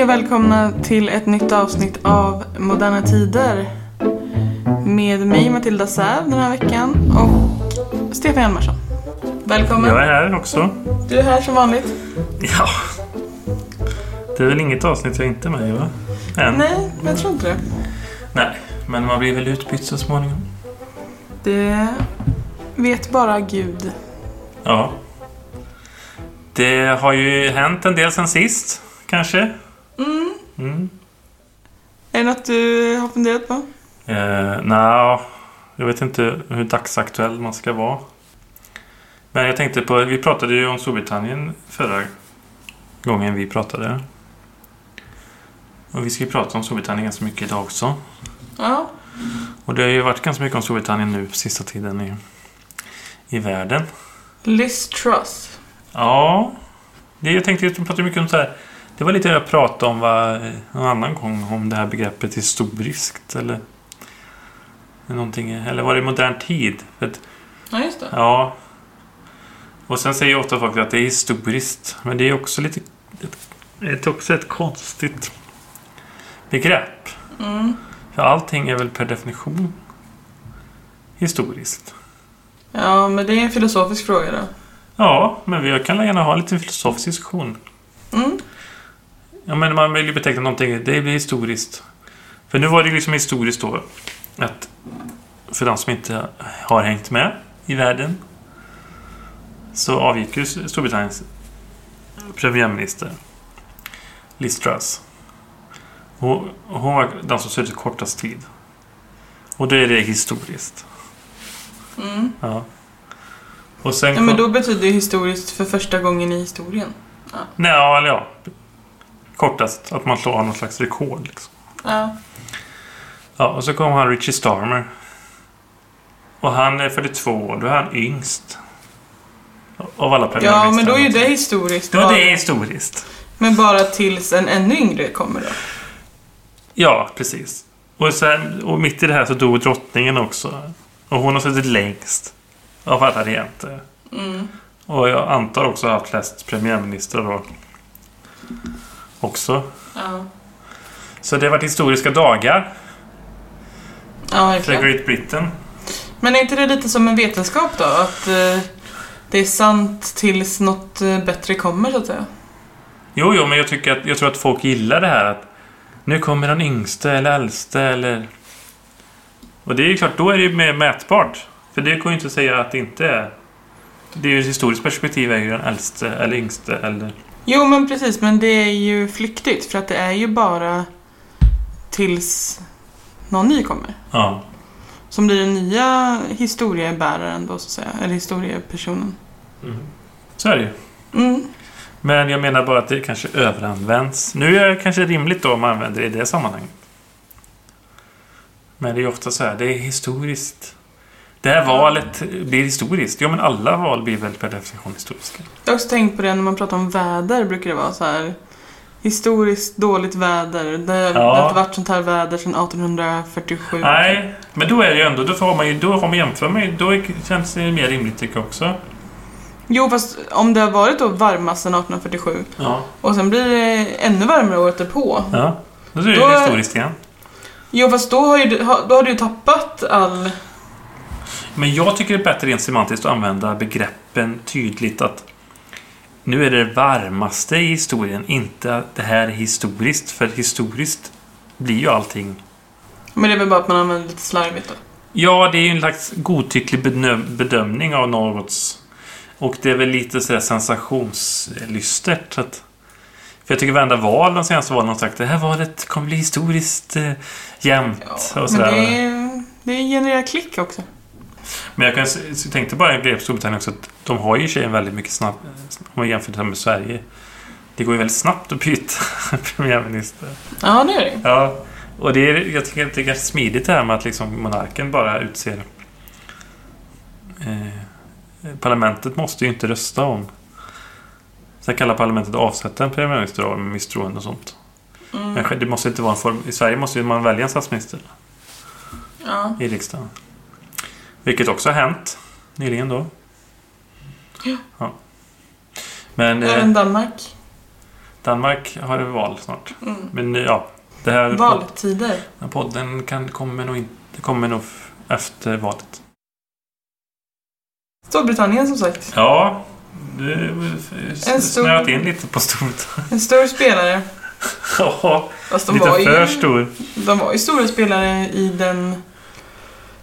Hej och välkomna till ett nytt avsnitt av Moderna Tider. Med mig Matilda Säv den här veckan och Stefan Hjalmarsson. Välkommen. Jag är här också. Du är här som vanligt. Ja. Det är väl inget avsnitt jag inte är med i va? Än. Nej, jag tror inte det. Nej, men man blir väl utbytt så småningom. Det vet bara Gud. Ja. Det har ju hänt en del sen sist, kanske. Mm. Mm. Är det något du har funderat på? Eh, Nja, jag vet inte hur dagsaktuell man ska vara. Men jag tänkte på, vi pratade ju om Storbritannien förra gången vi pratade. Och vi ska ju prata om Storbritannien ganska mycket idag också. Ja. Och det har ju varit ganska mycket om Storbritannien nu sista tiden i, i världen. Liz Truss. Ja, det, jag tänkte att vi pratade mycket om så här. Det var lite det jag pratade om va, en annan gång om det här begreppet historiskt eller någonting. Eller var det modern tid? Att, Ja, just det. ja. Och sen säger ofta folk att det är historiskt. Men det är också lite det är också ett konstigt begrepp. Mm. För allting är väl per definition historiskt. Ja, men det är en filosofisk fråga då. Ja, men vi kan gärna ha lite filosofisk diskussion. Mm. Ja, men man vill ju beteckna någonting, det blir historiskt. För nu var det liksom historiskt då att för de som inte har hängt med i världen så avgick ju Storbritanniens premiärminister Liz Truss. Hon, hon var den som suttit kortast tid. Och då är det historiskt. Mm. Ja. Och sen Ja, men då betyder det historiskt för första gången i historien. Nej, ja, eller ja. Kortast. Att man slår någon slags rekord. Liksom. Ja. Ja, och så kom han Richie Starmer. Och han är 42 år. Då är han yngst. Av alla Ja, premiärministrar. men då är ju det historiskt. Ja, bara. det är historiskt. Men bara tills en ännu yngre kommer då. Ja, precis. Och, sen, och mitt i det här så dog drottningen också. Och hon har suttit längst. Av alla regenter. Mm. Och jag antar också haft flest premiärministrar då. Också. Ja, Så det har varit historiska dagar ja för. Great Britain. Men är inte det lite som en vetenskap då? Att eh, det är sant tills något eh, bättre kommer så att säga? Jo, jo, men jag, tycker att, jag tror att folk gillar det här att nu kommer den yngste eller äldste eller... Och det är ju klart, då är det ju mer mätbart. För det går ju inte att säga att det inte är... Det är ju ett historiskt perspektiv är ju den äldste eller yngste eller... Jo, men precis. Men det är ju flyktigt för att det är ju bara tills någon ny kommer. Ja. Som blir den nya historiebäraren då så att säga. Eller historiepersonen. Så är det ju. Mm. Men jag menar bara att det kanske överanvänds. Nu är det kanske rimligt då om man använder det i det sammanhanget. Men det är ju ofta så här, det är historiskt. Det här valet blir historiskt. Ja, men alla val blir väl per definition historiska. Jag har också tänkt på det när man pratar om väder brukar det vara så här. Historiskt dåligt väder. Det, det har inte varit sånt här väder sedan 1847. Nej, men då är det ju ändå, då får man ju, då har man jämför med, då känns det mer rimligt tycker jag också. Jo, fast om det har varit då varmast sedan 1847 Ja. och sen blir det ännu varmare året därpå. Ja, då är det Då- historiskt igen. Jo, fast då har, ju, då har du ju tappat all... Men jag tycker det är bättre rent semantiskt att använda begreppen tydligt att nu är det det varmaste i historien, inte att det här är historiskt. För historiskt blir ju allting... Men det är väl bara att man använder lite slarvigt då. Ja, det är ju en slags godtycklig bedö- bedömning av någots... Och det är väl lite sådär sensationslystert. så Att, för jag tycker varenda val de senaste valen har sagt det här valet kommer bli historiskt eh, jämnt. Ja, och men sådär. det, är- det genererar klick också. Men jag kan, jag tänkte bara en grej på Storbritannien också att de har ju i sig en väldigt mycket snabb... Om man jämför med Sverige. Det går ju väldigt snabbt att byta premiärminister. Ja, det är det. Ja, och det är, jag tycker att det är ganska smidigt det här med att liksom monarken bara utser... Eh, parlamentet måste ju inte rösta om... Sen kallar parlamentet avsätta en premiärminister av misstroende och sånt. Mm. Men det måste inte vara en form... I Sverige måste ju man välja en statsminister Ja. i riksdagen. Vilket också har hänt nyligen då. Ja. Men eh, Även Danmark. Danmark har det val snart. Mm. Men eh, ja, det här Valtider. här podden kan, kommer, nog inte, kommer nog efter valet. Storbritannien som sagt. Ja, det En stor- snöat in lite på stort. En stor spelare. Ja, Fast de lite var, för ju, stor. de var ju stora spelare i den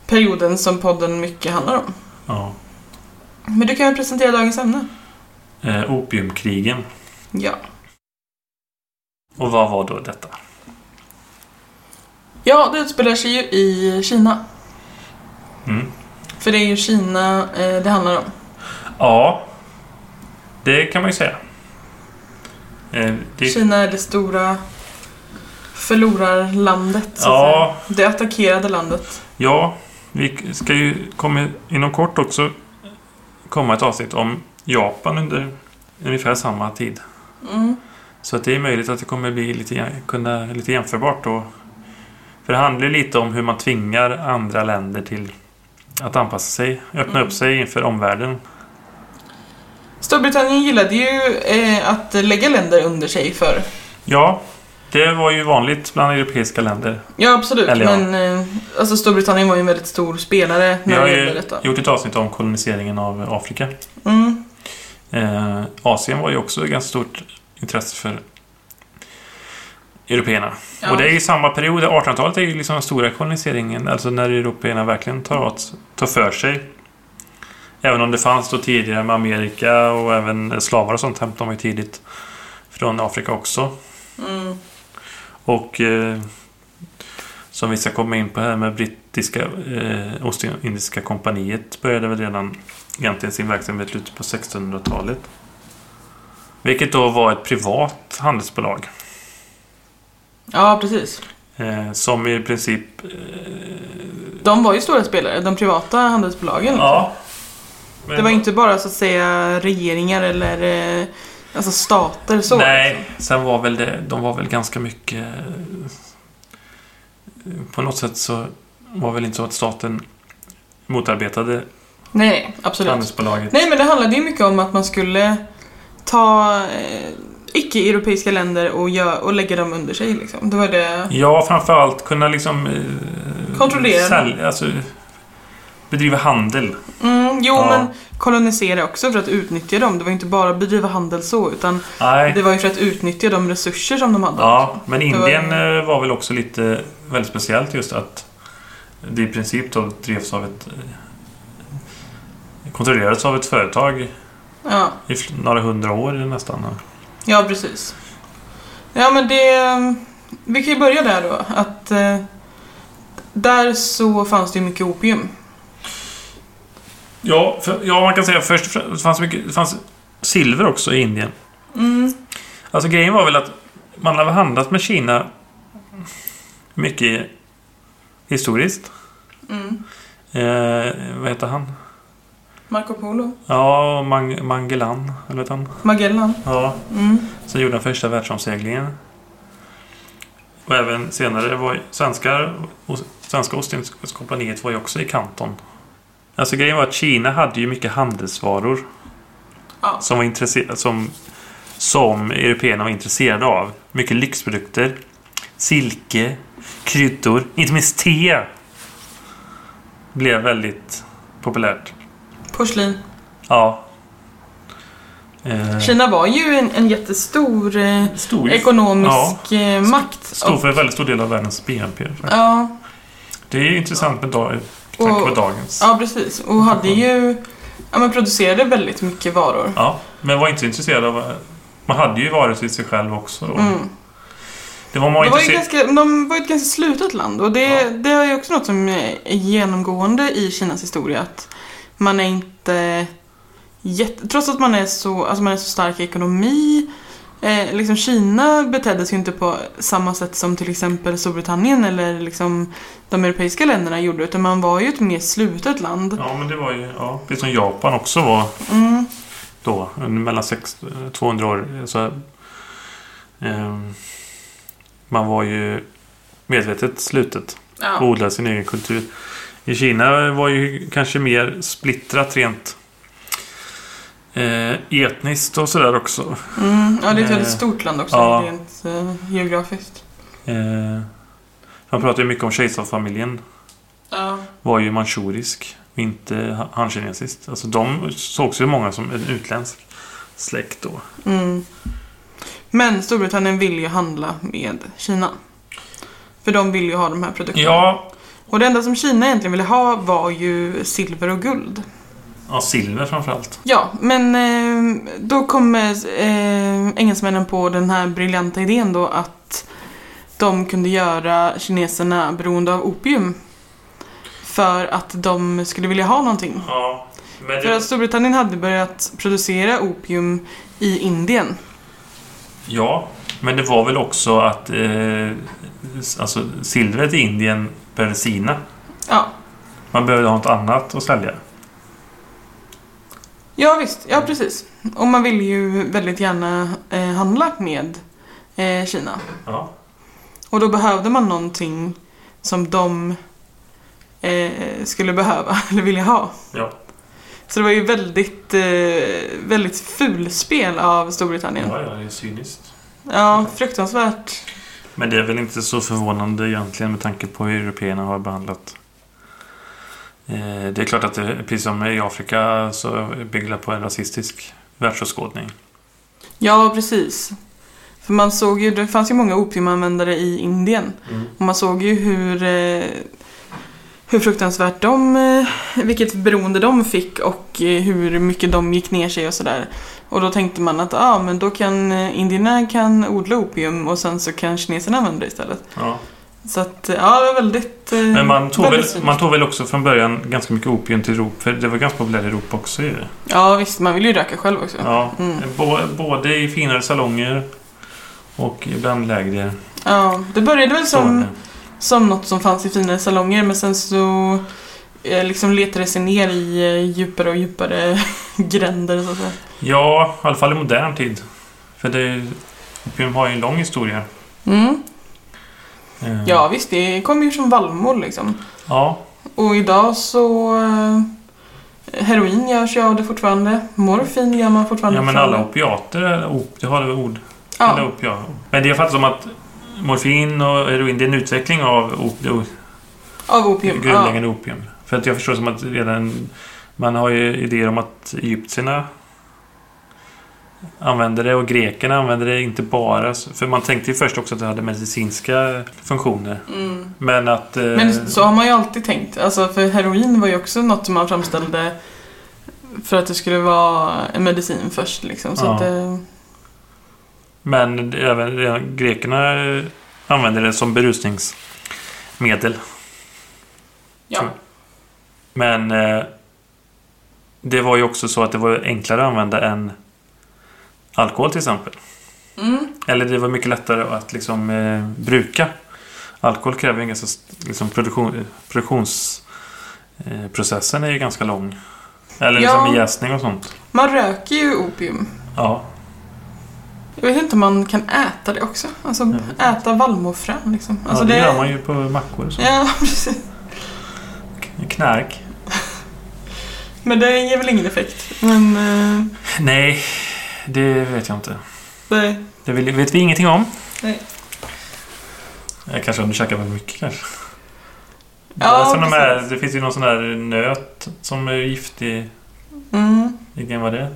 perioden som podden mycket handlar om. Ja. Men du kan väl presentera dagens ämne? Eh, opiumkrigen. Ja. Och vad var då detta? Ja, det utspelar sig ju i Kina. Mm. För det är ju Kina eh, det handlar om. Ja, det kan man ju säga. Eh, det, Kina är det stora förlorarlandet, så att ja. Det attackerade landet. ja, vi ska ju komma inom kort också komma ett avsnitt om Japan under ungefär samma tid. Mm. Så att det är möjligt att det kommer bli lite, kunna, lite jämförbart då. För det handlar ju lite om hur man tvingar andra länder till att anpassa sig, öppna Mm. upp sig inför omvärlden. Storbritannien gillade ju eh, att lägga länder under sig för. Ja, det var ju vanligt bland europeiska länder. Ja, absolut. Eller ja. Men eh, alltså Storbritannien var ju en väldigt stor spelare Vi när har det gällde ju detta. gjort ett avsnitt om koloniseringen av Afrika. Mm. Eh, Asien var ju också ett ganska stort intresse för européerna. Ja. Och det är i samma period, 1800-talet är ju liksom den stora koloniseringen, alltså när européerna verkligen tar, åt, tar för sig. Även om det fanns då tidigare med Amerika och även slavar och sånt hämtade man ju tidigt från Afrika också. Mm. Och eh, som vi ska komma in på här med brittiska eh, Ostindiska kompaniet började väl redan egentligen sin verksamhet i slutet på 1600-talet. Vilket då var ett privat handelsbolag. Ja, precis. Eh, som i princip... Eh, De var ju stora spelare, de privata handelsbolagen. ja. Det var inte bara så att säga regeringar eller eh, alltså stater så. Nej, sen var väl det... De var väl ganska mycket... På något sätt så var väl inte så att staten motarbetade Nej, absolut. handelsbolaget. Nej, men det handlade ju mycket om att man skulle ta eh, icke-europeiska länder och, gö- och lägga dem under sig. Liksom. Det var det... Ja, framförallt kunna liksom... Eh, Kontrollera. Sälja, alltså, bedriva handel. Mm, jo, Ja. men kolonisera också för att utnyttja dem. Det var inte bara bedriva handel så, utan Nej. det var ju för att utnyttja de resurser som de hade. Ja, men Indien var... var väl också lite väldigt speciellt just att det i princip då drevs av ett... eh, Kontrollerades av ett företag Ja, i några hundra år nästan. ja precis. Ja, men det... Vi kan ju börja där då. Att eh, där så fanns det ju mycket opium. Ja, för, ja man kan säga först det fanns, mycket, det fanns silver också i Indien. Mm. Alltså grejen var väl att man hade handlat med Kina mycket historiskt. Mm. Eh, vad heter han? Marco Polo. Ja, Mang Magellan, eller vet han? Magellan. Ja, Mm. som gjorde den första världsomseglingen. Och även senare var svenskar, och Svenska Ostindieskompaniet var ju också i Kanton. Alltså grejen var att Kina hade ju mycket handelsvaror Ja. som, var intresse- som, som européerna var intresserade av. Mycket lyxprodukter, silke, kryddor, inte minst te. Blev väldigt populärt. Porslin. Ja. Eh, Kina var ju en, en jättestor eh, Stor, ekonomisk eh, makt. Stod för en väldigt stor del av världens BNP. faktiskt. Ja, Det är intressant med dag, tanke på dagens. ja, precis. Och hade ju... Ja, men producerade väldigt mycket varor. Ja, men var inte intresserad av... Man hade ju varor till sig själv också. Då. Mm. Det var man Det var ju ganska, de var ett ganska slutet land och det, Ja. det är också något som är genomgående i Kinas historia. Att man är inte jätte, Trots att man är så, alltså man är så stark i ekonomi eh, liksom Kina betedde sig inte på samma sätt som till exempel Storbritannien eller liksom de europeiska länderna gjorde utan man var ju ett mer slutet land. Ja, men det var ju... Ja, precis som Japan också var Mm. då. Mellan sex, 200 år. Så, ehm, man var ju medvetet slutet. Ja. odla sin egen kultur. I Kina var ju kanske mer splittrat rent Eh, etniskt och sådär också. Mm. Ja, det är ett väldigt Eh, stort land också, ja. rent eh, geografiskt. Eh, man pratar ju mycket om kejsarfamiljen. Ja. Var ju manchurisk, och inte ha- hankinesiskt. Alltså de sågs ju många som en utländsk släkt då. Mm. Men Storbritannien vill ju handla med Kina. För de vill ju ha de här produkterna. Ja, Och det enda som Kina egentligen ville ha var ju silver och guld. Ja silver framförallt. Ja, men eh, då kommer eh, engelsmännen på den här briljanta idén då att de kunde göra kineserna beroende av opium. För att de skulle vilja ha någonting. Ja, men För att Storbritannien hade börjat producera opium i Indien. Ja, men det var väl också att eh, alltså, silvret i Indien behövde sina. Ja, Man behövde ha något annat att sälja. Ja visst. Ja, precis. Och man ville ju väldigt gärna eh, handla med eh, Kina. Ja. Och då behövde man någonting som de eh, skulle behöva, eller vilja ha. Ja. Så det var ju väldigt, eh, väldigt fulspel av Storbritannien. ja, ja, det är cyniskt. Ja, fruktansvärt. Men det är väl inte så förvånande egentligen med tanke på hur européerna har behandlat. Eh, det är klart att det, precis som i Afrika så bygger det på en rasistisk världsåskådning. Ja, precis. För man såg ju, det fanns ju många opiumanvändare i Indien. Och man såg ju hur, eh, hur fruktansvärt de, eh, vilket beroende de fick och hur mycket de gick ner sig och sådär. Och då tänkte man att ja, men då kan indierna kan odla opium och sen så kan kineserna använda det istället. Ja. Så att, ja, det var väldigt... eh, Men man tog, väl, man tog väl också från början ganska mycket opium till Europa. För det var ganska populärt i Europa också ju. Ja, visst, man vill ju röka själv också. Ja, Mm. Bå- både i finare salonger och ibland lägre. Ja, det började väl som, som något som fanns i finare salonger men sen så eh, liksom letade det sig ner i eh, djupare och djupare gränder så att säga. Ja, i alla fall i modern tid. För det, opium har ju en lång historia. Mm. Eh, Ja visst, det kommer ju från vallmor liksom. Ja, Och idag så... Eh, heroin görs ju av det fortfarande. Morfin gör man fortfarande. ja men alla opiater, är op, det har det ord. Ja. Eller opia. Men det är faktiskt som att morfin och heroin det är en utveckling av op, Av opium. Ja. grundläggande opium. För att jag förstår som att redan man har ju idéer om att egyptierna använder det och grekerna använder det inte bara. För man tänkte ju först också att det hade medicinska funktioner. Mm. Men att... eh, Men så har man ju alltid tänkt. Alltså för heroin var ju också något som man framställde för att det skulle vara en medicin först liksom. Så Ja. att, eh, Men det- även grekerna använde det som berusningsmedel. ja. Men eh, det var ju också så att det var enklare att använda än alkohol till exempel. Mm. Eller det var mycket lättare att liksom eh, bruka. Alkohol kräver ju en ganska liksom produktion, produktionsprocessen är ju ganska lång. Eller liksom Ja. med jäsning och sånt. Man röker ju opium. Ja. Jag vet inte om man kan äta det också. Alltså inte. äta vallmofrön liksom. Alltså, ja, det, gör man ju på mackor och så. Ja, precis. Knark. Men det ger väl ingen effekt. Men eh, Nej, det vet jag inte. det, Det vet vi ingenting om. Nej. Ja, kanske om du käkar väldigt mycket kanske. Ja, det, här, det finns ju någon sån där nöt som är giftig. mm. Vilken var det?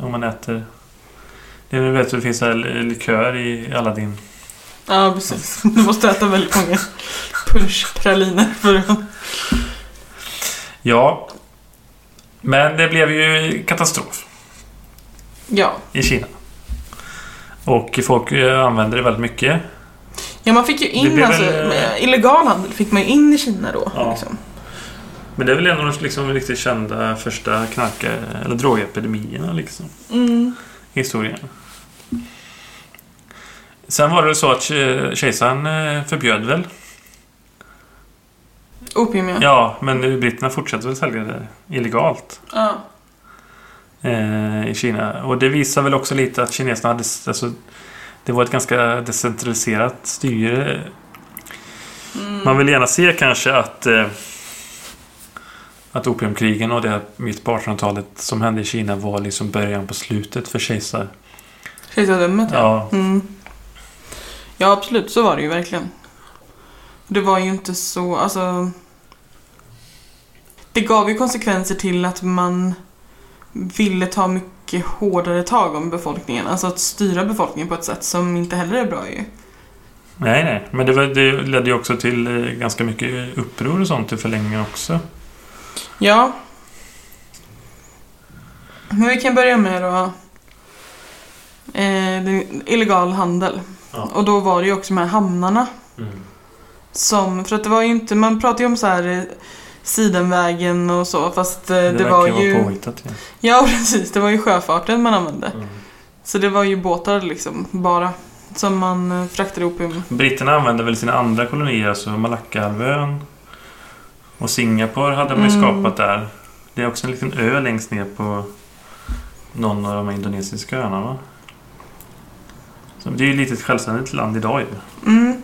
Om man äter... Det är, du vet, det finns så här likör i Aladdin. Ja, precis. Du måste äta väldigt många punschpraliner för att... Ja. Men det blev ju katastrof Ja. i Kina. Och folk eh, använder det väldigt mycket. Ja, man fick ju in alltså, väl, illegal handel fick man ju in i Kina då. Ja. Liksom. Men det är väl en av de liksom riktigt kända första knark eller drogepidemierna liksom. Mm. historien. Sen var det så att ke- kejsaren eh, förbjöd väl. Opium, ja. Ja, men britterna fortsatte väl sälja det illegalt ja. Eh, i Kina. Och det visar väl också lite att kineserna hade... Alltså, det var ett ganska decentraliserat styre. Mm. Man vill gärna se kanske att... Eh, att opiumkrigen och det mitt på 1800-talet som hände i Kina var liksom början på slutet för kejsar. Kejsardömet Ja. Mm. Ja, absolut. Så var det ju verkligen. Det var ju inte så, alltså... Det gav ju konsekvenser till att man ville ta mycket hårdare tag om befolkningen. Alltså att styra befolkningen på ett sätt som inte heller är bra ju. Nej, nej. Men det, var, det ledde ju också till eh, ganska mycket uppror och sånt i förlängningen också. Ja. Men vi kan börja med då... Eh, illegal handel. Ja. Och då var det ju också de här hamnarna Som, för att det var ju inte, man pratar ju om så här eh, Sidenvägen och så fast eh, det, Det, var ju... vara påhittat. Ja. Ja precis, det var ju sjöfarten man använde. Mm. Så det var ju båtar liksom, bara. Som man eh, fraktade opium. Britterna använde väl sina andra kolonier, alltså Malackahalvön och Singapore hade man ju Mm. skapat där. Det är också en liten ö längst ner på någon av de indonesiska öarna va? Så det är ju ett litet självständigt land idag ju. Mm,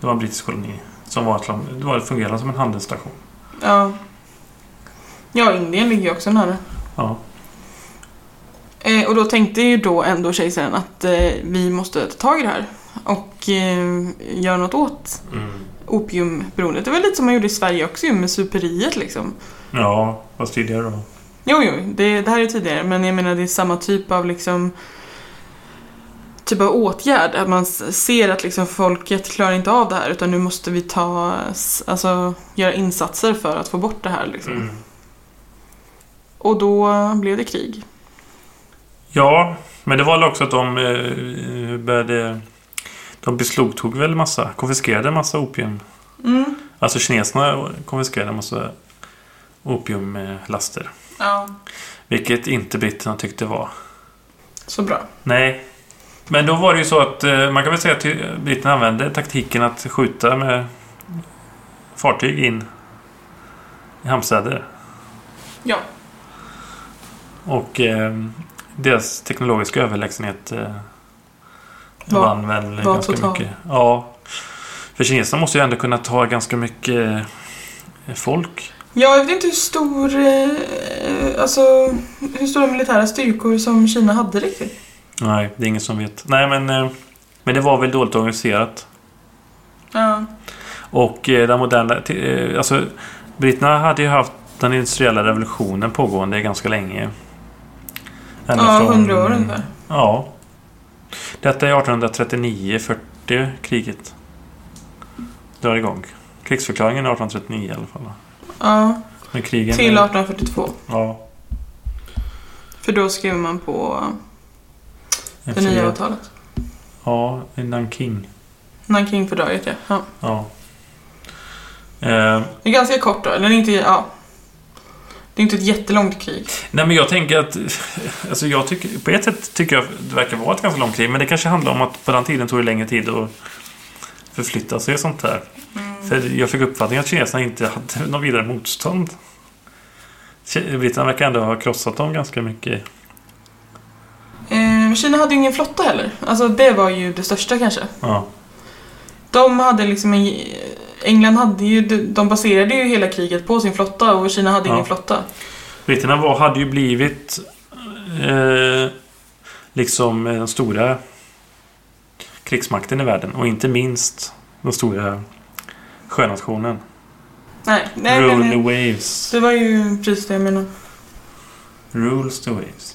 Det var en brittisk koloni. Som var, ett- det var fungerade som en handelsstation. Ja. Ja, Indien ligger ju också nära. Ja. Eh, och då tänkte ju då ändå kejsaren att eh, vi måste ta tag i det här. Och eh, göra något åt Mm. opiumberoendet. Det var lite som man gjorde i Sverige också med superiet liksom. Ja, fast tidigare då. Jo, jo, det, det här är tidigare, men jag menar det är samma typ av liksom typ av åtgärd. Att man ser att liksom folket klarar inte av det här utan nu måste vi ta, alltså göra insatser för att få bort det här liksom. Mm. Och då blev det krig. Ja, men det var väl också att de eh, började... De beslagtog väl massa, konfiskerade massa opium. Mm. Alltså kineserna konfiskerade massa opiumlaster. Ja. Vilket inte britterna tyckte var. Så bra. Nej. Men då var det ju så att eh, man kan väl säga att britterna använde taktiken att skjuta med fartyg in i hamnstäder. Ja. Och eh, deras teknologiska överlägsenhet eh, Var- vann väl var ganska total. mycket. Ja. För kineserna måste ju ändå kunna ta ganska mycket eh, folk. Jag vet inte hur stor, eh, alltså hur stora militära styrkor som Kina hade riktigt. Nej, det är ingen som vet. Nej, men, eh, men det var väl dåligt organiserat. Ja. Och eh, den moderna... eh, Alltså, britterna hade ju haft den industriella revolutionen pågående ganska länge. Ända Ja, hundra år ungefär. Ja. Detta är 1839-40 kriget. Drar igång. Krigsförklaringen är 1839 i alla fall. Ja, Men krigen... till 1842. Ja. För då skrev man på det nya avtalet. Ja, Nanking. Nanking-fördraget ja. ja. Ja. Eh, Det är ganska kort då, eller inte, ja. Det är inte ett jättelångt krig. nej men jag tänker att... Alltså jag tycker, på ett sätt tycker jag det verkar vara ett ganska långt krig. Men det kanske handlar om att på den tiden tog det längre tid att förflytta sig och sånt där. För jag fick uppfattningen att kineserna inte hade något vidare motstånd. Britterna verkar ändå ha krossat dem ganska mycket. Eh, Kina hade ju ingen flotta heller. Alltså det var ju det största kanske. Ja. De hade liksom en, England hade ju, de baserade ju hela kriget på sin flotta och Kina hade Ja. ingen flotta. Britterna var, hade ju blivit eh, liksom den stora krigsmakten i världen. Och inte minst den stora sjönationen. Nej, nej Rule the waves. det var ju precis det jag menade. Rules the waves.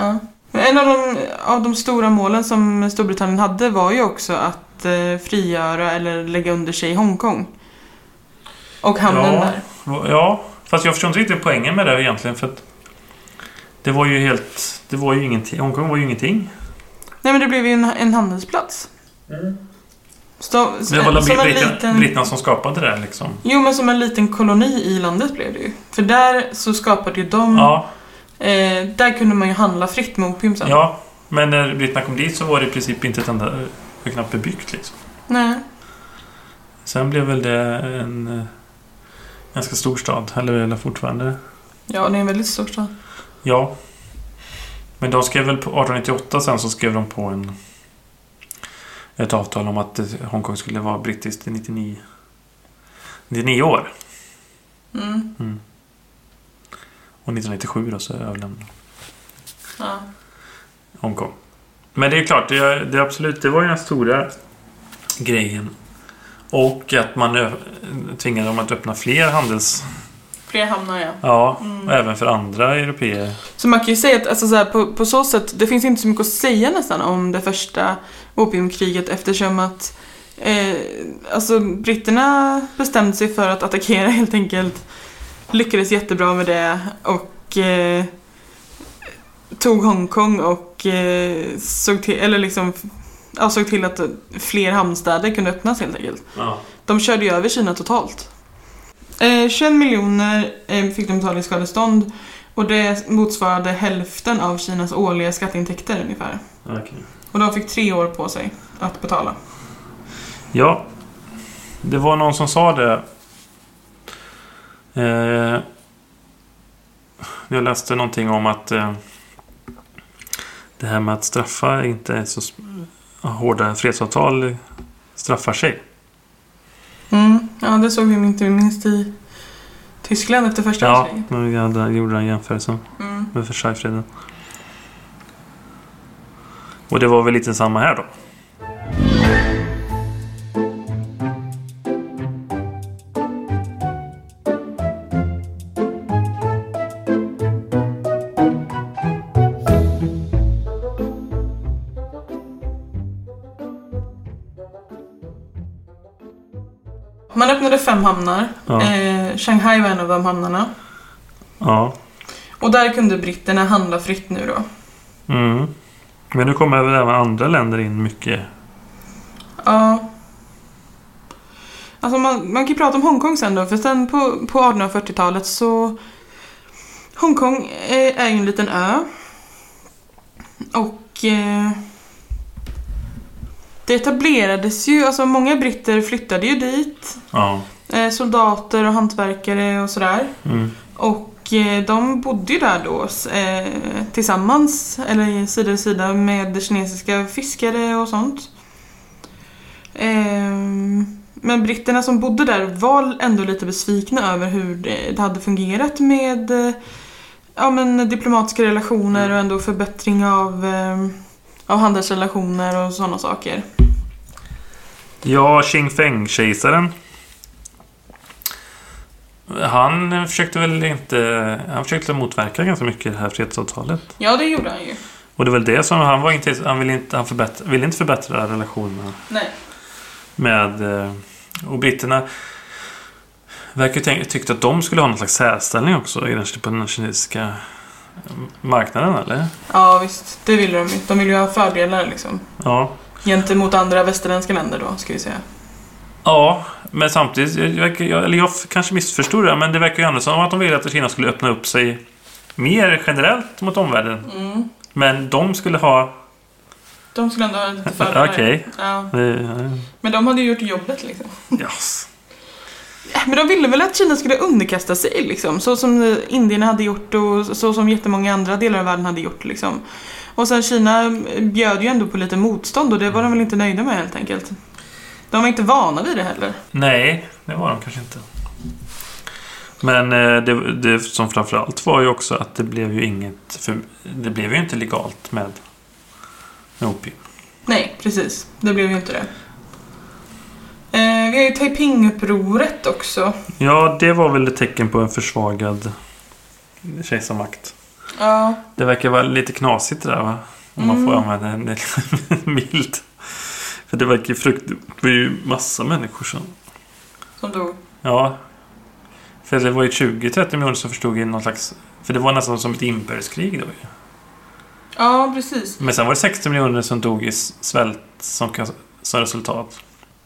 Ja. En av de, av de stora målen som Storbritannien hade var ju också att eh, frigöra eller lägga under sig Hongkong. Och hamnen Ja. där. Ja, fast jag förstår inte riktigt poängen med det egentligen. För att det var ju helt... Det var ju ingenting. Hongkong var ju ingenting. Nej men det blev ju en, en handelsplats. Så, Det var en britterna, liten... britterna som skapade det liksom. Jo men som en liten koloni i landet blev det ju. För där så skapade ju de... Ja, Eh, där kunde man ju handla fritt med opium sen. ja. Men när britterna kom dit så var det i princip inte ett enda... Var knappt bebyggt liksom. Nej. Sen blev väl det en eh, ganska stor stad. Eller, eller fortfarande. Ja, det är en väldigt stor stad. Ja. Men de skrev väl på 1898 sen så skrev de på en ett avtal om att eh, Hongkong skulle vara brittiskt i 99 99 år. Mm. Och 1997 då så överlämnade Ja. Hongkong. Men det är klart, det är, det är absolut, det var ju den stora grejen. Och att man tvingade dem att öppna fler handels... Fler hamnar ja. Ja, Mm. och även för andra europeer. Så man kan ju säga att alltså, så här, på, på så sätt, det finns inte så mycket att säga nästan om det första opiumkriget eftersom att eh, alltså, britterna bestämde sig för att attackera helt enkelt. Lyckades jättebra med det och eh, tog Hongkong och eh, såg till, eller liksom, ja, såg till att fler hamnstäder kunde öppnas helt enkelt. Ja. De körde ju över Kina totalt. Eh, 21 miljoner eh, fick de betala i skadestånd och det motsvarade hälften av Kinas årliga skatteintäkter ungefär. Okej. Och de fick tre år på sig att betala. Ja, det var någon som sa det. Eh, jag läste någonting om att eh, det här med att straffa inte är så hårda fredsavtal straffar sig. Mm. Ja, det såg vi inte minst i Tyskland efter första Ja, världskriget. jag hade- gjorde den jämförelsen Mm. med Versaillesfreden. Och det var väl lite samma här då. Man öppnade fem hamnar. Ja. Eh, Shanghai var en av de hamnarna. Ja. Och där kunde britterna handla fritt nu då. Mm. Men nu kommer väl även andra länder in mycket. Ja. Alltså man, man kan ju prata om Hongkong sen då, för sen på, på 1840-talet så... Hongkong är, är ju en liten ö. Och... Eh, det etablerades ju, alltså många britter flyttade ju dit. Ja. Eh, soldater och hantverkare och sådär. Mm. Och eh, de bodde ju där då eh, tillsammans, eller sida vid sida med kinesiska fiskare och sånt. Ehm, men britterna som bodde där var ändå lite besvikna över hur det det hade fungerat med eh, ja, men diplomatiska relationer och ändå förbättring av, eh, av handelsrelationer och sådana saker. Ja, Xing Feng-kejsaren. Han försökte väl inte... Han försökte motverka ganska mycket det här fredsavtalet. Ja, det gjorde han ju. Och det är väl det som han var inte... Han ville inte, han förbättra, ville inte förbättra relationerna Nej. med... eh, Och britterna verkar ju tyckte att de skulle ha någon slags särställning också i den, på den kinesiska eh, marknaden, eller? Ja, visst. Det ville de ju. De ville ju ha fördelar liksom. Ja. Gentemot andra västerländska länder då, ska vi säga. Ja, men samtidigt, jag, jag, eller jag kanske missförstod det, men det verkar ju ändå som att de ville att Kina skulle öppna upp sig mer generellt mot omvärlden. Mm. Men de skulle ha... De skulle ändå ha lite fördelar. Okej. Ja. eh, Men de hade ju gjort jobbet liksom. Yes. Men de ville väl att Kina skulle underkasta sig liksom. Så som indierna hade gjort och så som jättemånga andra delar av världen hade gjort liksom. Och sen Kina bjöd ju ändå på lite motstånd och det var de väl inte nöjda med helt enkelt. De var inte vana vid det heller. Nej, det var de kanske inte. Men eh, det, det som framförallt var ju också att det blev ju inget... För, det blev ju inte legalt med, med opium. Nej, precis. Det blev ju inte det. Eh, vi har ju Taiping-upproret också. Ja, det var väl ett tecken på en försvagad kejsarmakt. Ja, Det verkar vara lite knasigt det där va? Om man får Mm. använda en mild. För det verkar ju frukt... Det var ju massa människor som... som dog. Ja. För det var ju 20-30 miljoner som förstod i någon slags... För det var nästan som ett inbördeskrig då ju. Ja, precis. Men sen var det 60 miljoner som dog i svält som, som resultat.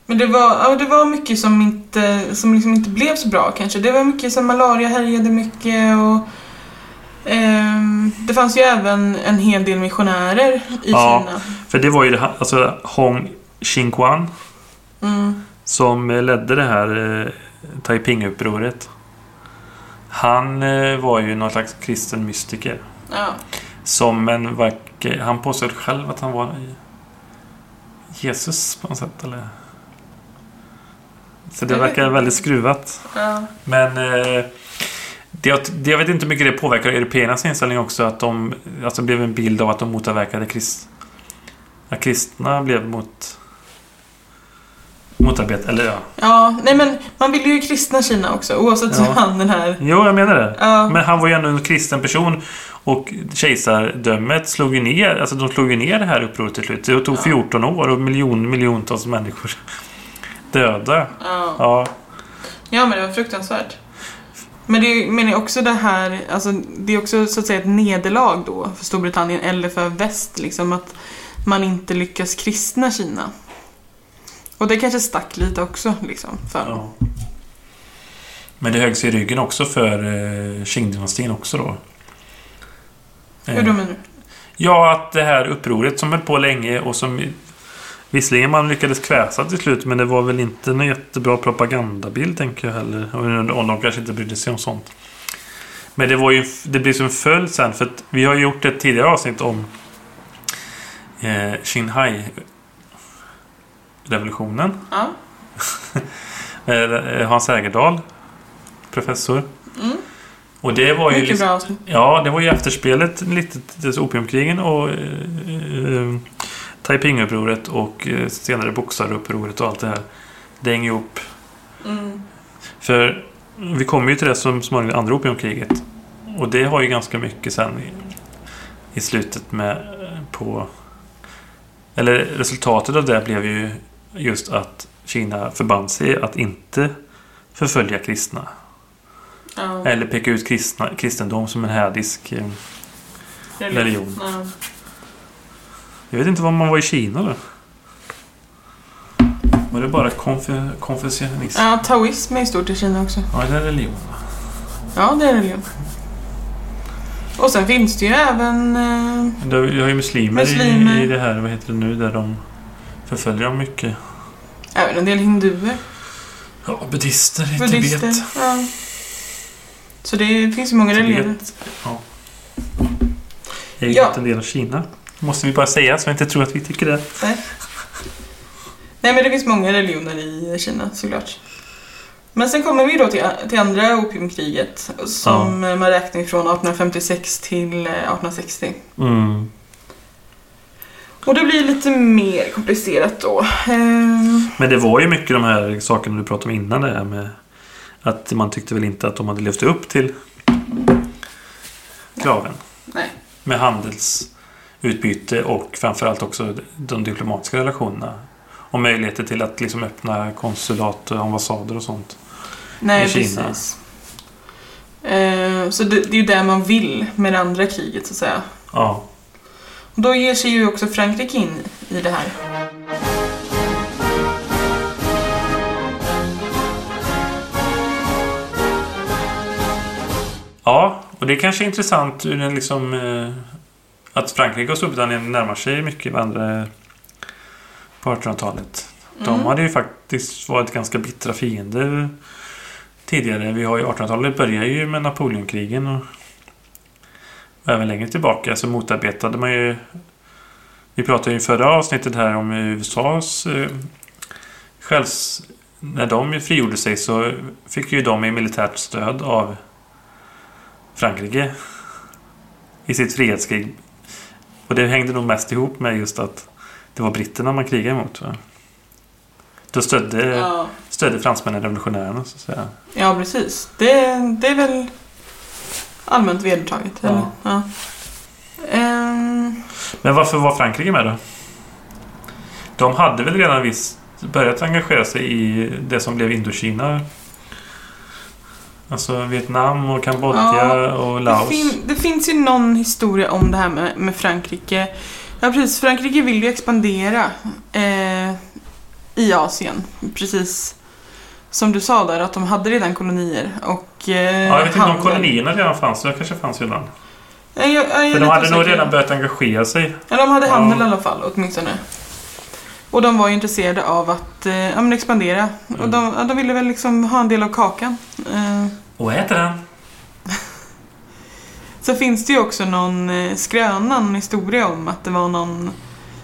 Men det var, ja, det var mycket som inte, som liksom inte blev så bra kanske. Det var mycket som malaria härjade mycket och det fanns ju även en hel del missionärer i Ja. Kina. För det var ju det här, alltså Hong Xinquan Mm. som ledde det här eh, Taiping-upproret. Han eh, var ju någon slags kristen mystiker. Ja. Som en vacker... Han påstod själv att han var Jesus på något sätt, eller? Så det verkar väldigt skruvat. Ja. Men eh, det, det, jag vet inte hur mycket det påverkar européernas inställning också. Att de alltså blev en bild av att de motverkade krist, att kristna blev mot motarbet eller ja. ja, nej men man vill ju kristna Kina också oavsett Ja. han den här... Jo, jag menar det. Ja, Men han var ju ändå en kristen person. Och kejsardömet slog ju ner, alltså de slog ju ner det här upproret till slut. Det tog Ja. 14 år och miljon, miljontals människor döda. ja. Ja, ja, men det var fruktansvärt. Men det men det är också det här, alltså det är också så att säga ett nederlag då för Storbritannien eller för väst liksom att man inte lyckas kristna Kina. Och det kanske stack lite också liksom för ja. Men det högg sig i ryggen också för eh, Qing-dynastin också då. Hur då menar du? Ja, att det här upproret som höll på länge och som Visserligen man lyckades kväsa till slut men det var väl inte någon jättebra propagandabild tänker jag heller. Om de kanske inte brydde sig om sånt. Men det var ju Det blev som en följd sen för att vi har gjort ett tidigare avsnitt om eh, Xinhai revolutionen. Ja. Eh, Hans Ägerdal professor. Mm. Och det var ju Mycket liksom, bra avsnitt. Ja, det var ju efterspelet lite till opiumkrigen och eh, eh, Taiping-upproret och eh, senare Boxarupproret och allt det här. Det hänger ihop. Mm. För vi kommer ju till det som småningom andra opiumkriget. Och det har ju ganska mycket sen i, i slutet med eh, på... Eller resultatet av det blev ju just att Kina förband sig att inte förfölja kristna. Ja. Eller peka ut kristna, kristendom som en hädisk... eh, religion. Ja. Jag vet inte var man var i Kina då. Var det bara konf- konfucianism? ja, taoism är ju stort i Kina också. Ja, det är religion. Ja, det är religion. Och sen finns det ju även... Eh, Det har ju muslimer, Muslimer. I, i det här, vad heter det nu, där de förföljer dem mycket. även en del hinduer, Ja, buddhister i buddister. Tibet. Ja. Så det finns ju många religioner. Ja. Det är ju Ja. inte en del av Kina. Måste vi bara säga så jag inte tror att vi tycker det. Nej. Nej, men det finns många religioner i Kina såklart. Men sen kommer vi då till, till andra opiumkriget som man räknar ifrån 1856 till eh, 1860. Mm. Och det blir lite mer komplicerat då. Ehm, Men det var ju mycket de här sakerna du pratade om innan det här med att man tyckte väl inte att de hade levt upp till kraven. nej. Med handelsutbyte och framförallt också de diplomatiska relationerna. Och möjligheter till att liksom öppna konsulat och ambassader och sånt. Nej, I Kina. precis. Ehm, så det, det är ju det man vill med det andra kriget så att säga. Ja. Och då ger sig ju också Frankrike in i det här. Ja, och det är kanske är intressant ur en liksom eh, att Frankrike och Storbritannien närmar sig mycket varandra på 1800-talet. De Mm. hade ju faktiskt varit ganska bittra fiender tidigare. Vi har ju 1800-talet börjar ju med Napoleonkrigen och även längre tillbaka så motarbetade man ju Vi pratade ju i förra avsnittet här om USAs eh, självs... När de frigjorde sig så fick ju de i militärt stöd av Frankrike i sitt frihetskrig. Och det hängde nog mest ihop med just att det var britterna man krigade emot. Va? Då stödde, Ja. stödde fransmännen revolutionärerna så att säga. ja, precis. Det, det är väl allmänt vedertaget. Ja. Eller? Ja. Ehm, Men varför var Frankrike med då? De hade väl redan visst börjat engagera sig i det som blev Indokina. Alltså Vietnam och Kambodja Ja, och det, Laos. fin, det finns ju någon historia om det här med, med Frankrike. Ja, precis. Frankrike vill ju expandera eh, i Asien. Precis som du sa där, att de hade redan kolonier. Och, eh, Ja, jag vet inte om kolonierna redan fanns. Det kanske fanns redan. Ja, jag, jag är För de hade nog redan börjat engagera sig. Ja, de hade Ja. handel i alla fall åtminstone. Och de var ju intresserade av att eh, ja, expandera. Och Mm. de, ja, de ville väl liksom ha en del av kakan. Eh, Och heter den? så finns det ju också någon eh, skröna, någon historia om att det var någon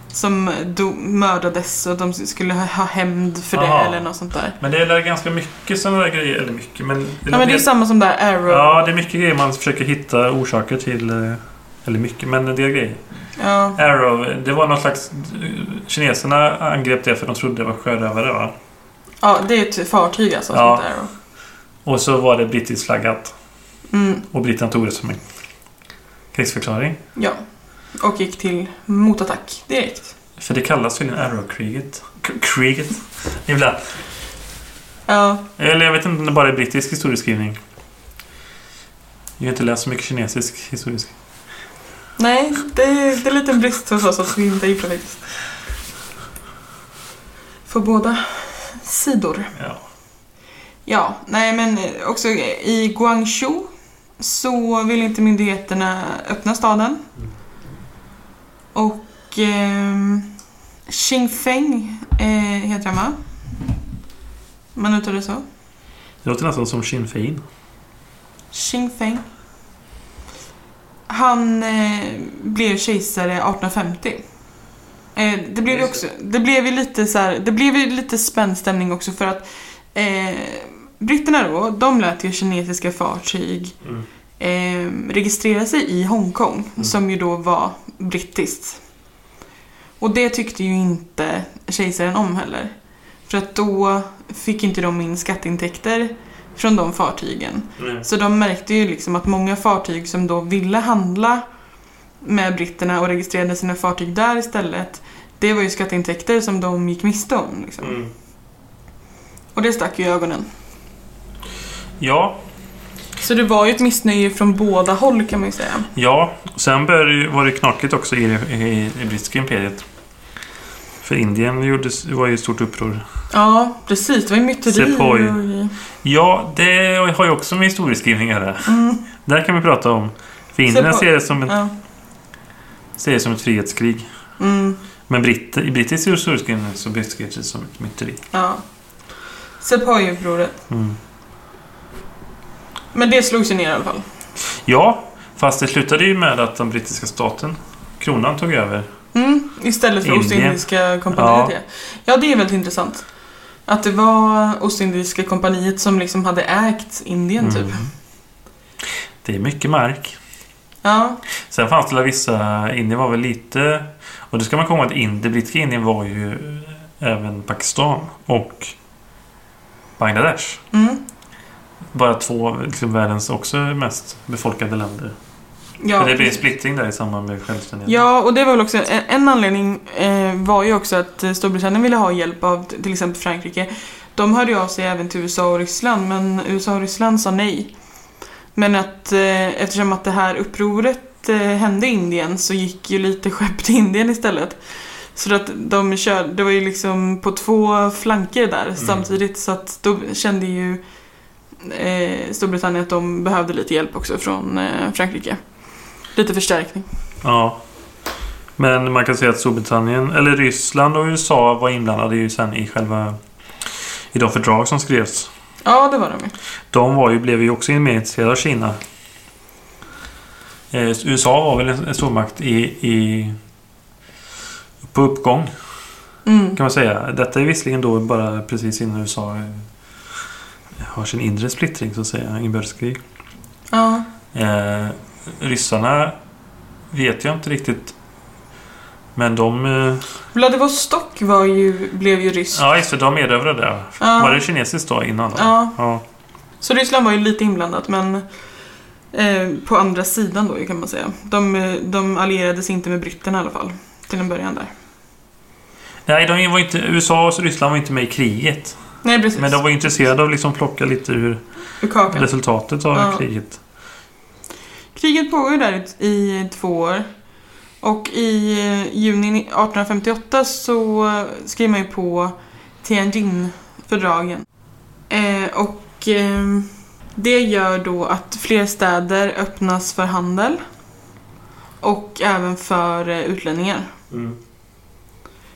som do, mördades och de skulle ha, ha hämnd för det Aha. eller något sånt där. Men det är ganska mycket sådana där grejer. Eller mycket, men... Ja, men det är samma som där Arrow. Ja, det är mycket grejer man försöker hitta orsaker till. Eller mycket, men en del grejer. Ja. Arrow, det var någon slags... Kineserna angrep det för de trodde det var sjörövare va? Ja, det är ett fartyg alltså som Ja. heter Arrow. Och så var det brittiskt flaggat. Mm, Och britterna tog det som en krigsförklaring. ja. Och gick till motattack direkt. För det kallas tydligen Arrow-kriget. Kriget? Ibland. Ja, Eller jag vet inte om det bara är brittisk historieskrivning. Jag har inte läst så mycket kinesisk historieskrivning. Nej, det, det är lite en brist hos oss att vi inte det faktiskt. För båda sidor. Ja. Ja, nej men också i Guangzhou så vill inte myndigheterna öppna staden. Och ehm, Xingfeng eh, heter han va? Man uttalar det så? Det låter nästan som Sinn Fein. Xingfeng. Han eh, blev kejsare 1850. Eh, det blev ju också, det blev ju lite så här, det blev ju lite spänd stämning också för att eh, britterna då, de lät ju kinesiska fartyg Mm. eh, registrera sig i Hongkong, Mm. som ju då var brittiskt. Och det tyckte ju inte kejsaren om heller. För att då fick inte de in skatteintäkter från de fartygen. Mm. Så de märkte ju liksom att många fartyg som då ville handla med britterna och registrerade sina fartyg där istället, det var ju skatteintäkter som de gick miste om. Liksom. Mm. Och det stack ju i ögonen. Ja, Så det var ju ett missnöje från båda håll kan man ju säga. ja. Sen började, var det knakigt också i, i, i brittiska imperiet. För Indien gjordes, var ju ett stort uppror. Ja, precis. Det var ju myteri. Och- Ja, det har ju också med historieskrivning att göra. Mm, Där kan vi prata om. För Indien Sepoy. ser det som, en, ja. ser det som ett frihetskrig. Mm, Men britt, i brittisk historieskrivning så beskrivs det som ett myteri. ja. Sepoy-upproret. Mm. Men det slogs ju ner i alla fall. Ja, fast det slutade ju med att den brittiska staten, kronan, tog över. Mm, istället för Indien. Ostindiska kompaniet. Ja. Ja. det är väldigt intressant. Att det var Ostindiska kompaniet som liksom hade ägt Indien typ. Mm. Det är mycket mark. Ja, Sen fanns det vissa... Indien var väl lite... Och det ska man komma ihåg att in, det brittiska Indien var ju även Pakistan och Bangladesh. mm. Bara två liksom världens också mest befolkade länder. Ja. För det blev en splittring där i samband med självständigheten. Ja, och det var väl också en, en anledning eh, var ju också att eh, Storbritannien ville ha hjälp av till exempel Frankrike. De hörde ju av sig även till USA och Ryssland, men USA och Ryssland sa nej. Men att eh, eftersom att det här upproret eh, hände i Indien så gick ju lite skepp till Indien istället. Så att de kör, det var ju liksom på två flanker där samtidigt så att då kände ju eh, Storbritannien att de behövde lite hjälp också från eh, Frankrike. Lite förstärkning. Ja. Men man kan säga att Storbritannien, eller Ryssland och USA var inblandade ju sen i själva... I de fördrag som skrevs. Ja, det var de ju. De var ju, blev ju också mer intresserade av Kina. Eh, USA var väl en, en stormakt i, i... På uppgång, Mm. kan man säga. Detta är visserligen då bara precis innan USA eh, har sin inre splittring, så att säga, inbördeskrig. Ja. Eh, ryssarna vet jag inte riktigt. Men de... Eh, Vladivostok var ju, blev ju ryskt. ja, just det. De erövrade det. Ja. Var det kinesiskt då innan? Då? Ja. ja. Så Ryssland var ju lite inblandat men eh, på andra sidan då kan man säga. De, eh, de allierades inte med britterna i alla fall. Till en början där. Nej, de var inte, USA och Ryssland var inte med i kriget. Nej precis. Men de var intresserade av att liksom plocka lite ur Ur resultatet av Ja. kriget. Kriget pågår ju där i två år. Och i eh, juni 1858 så skriver man ju på Tianjin-fördragen. Eh, och eh, det gör då att fler städer öppnas för handel. Och även för eh, utlänningar. Mm.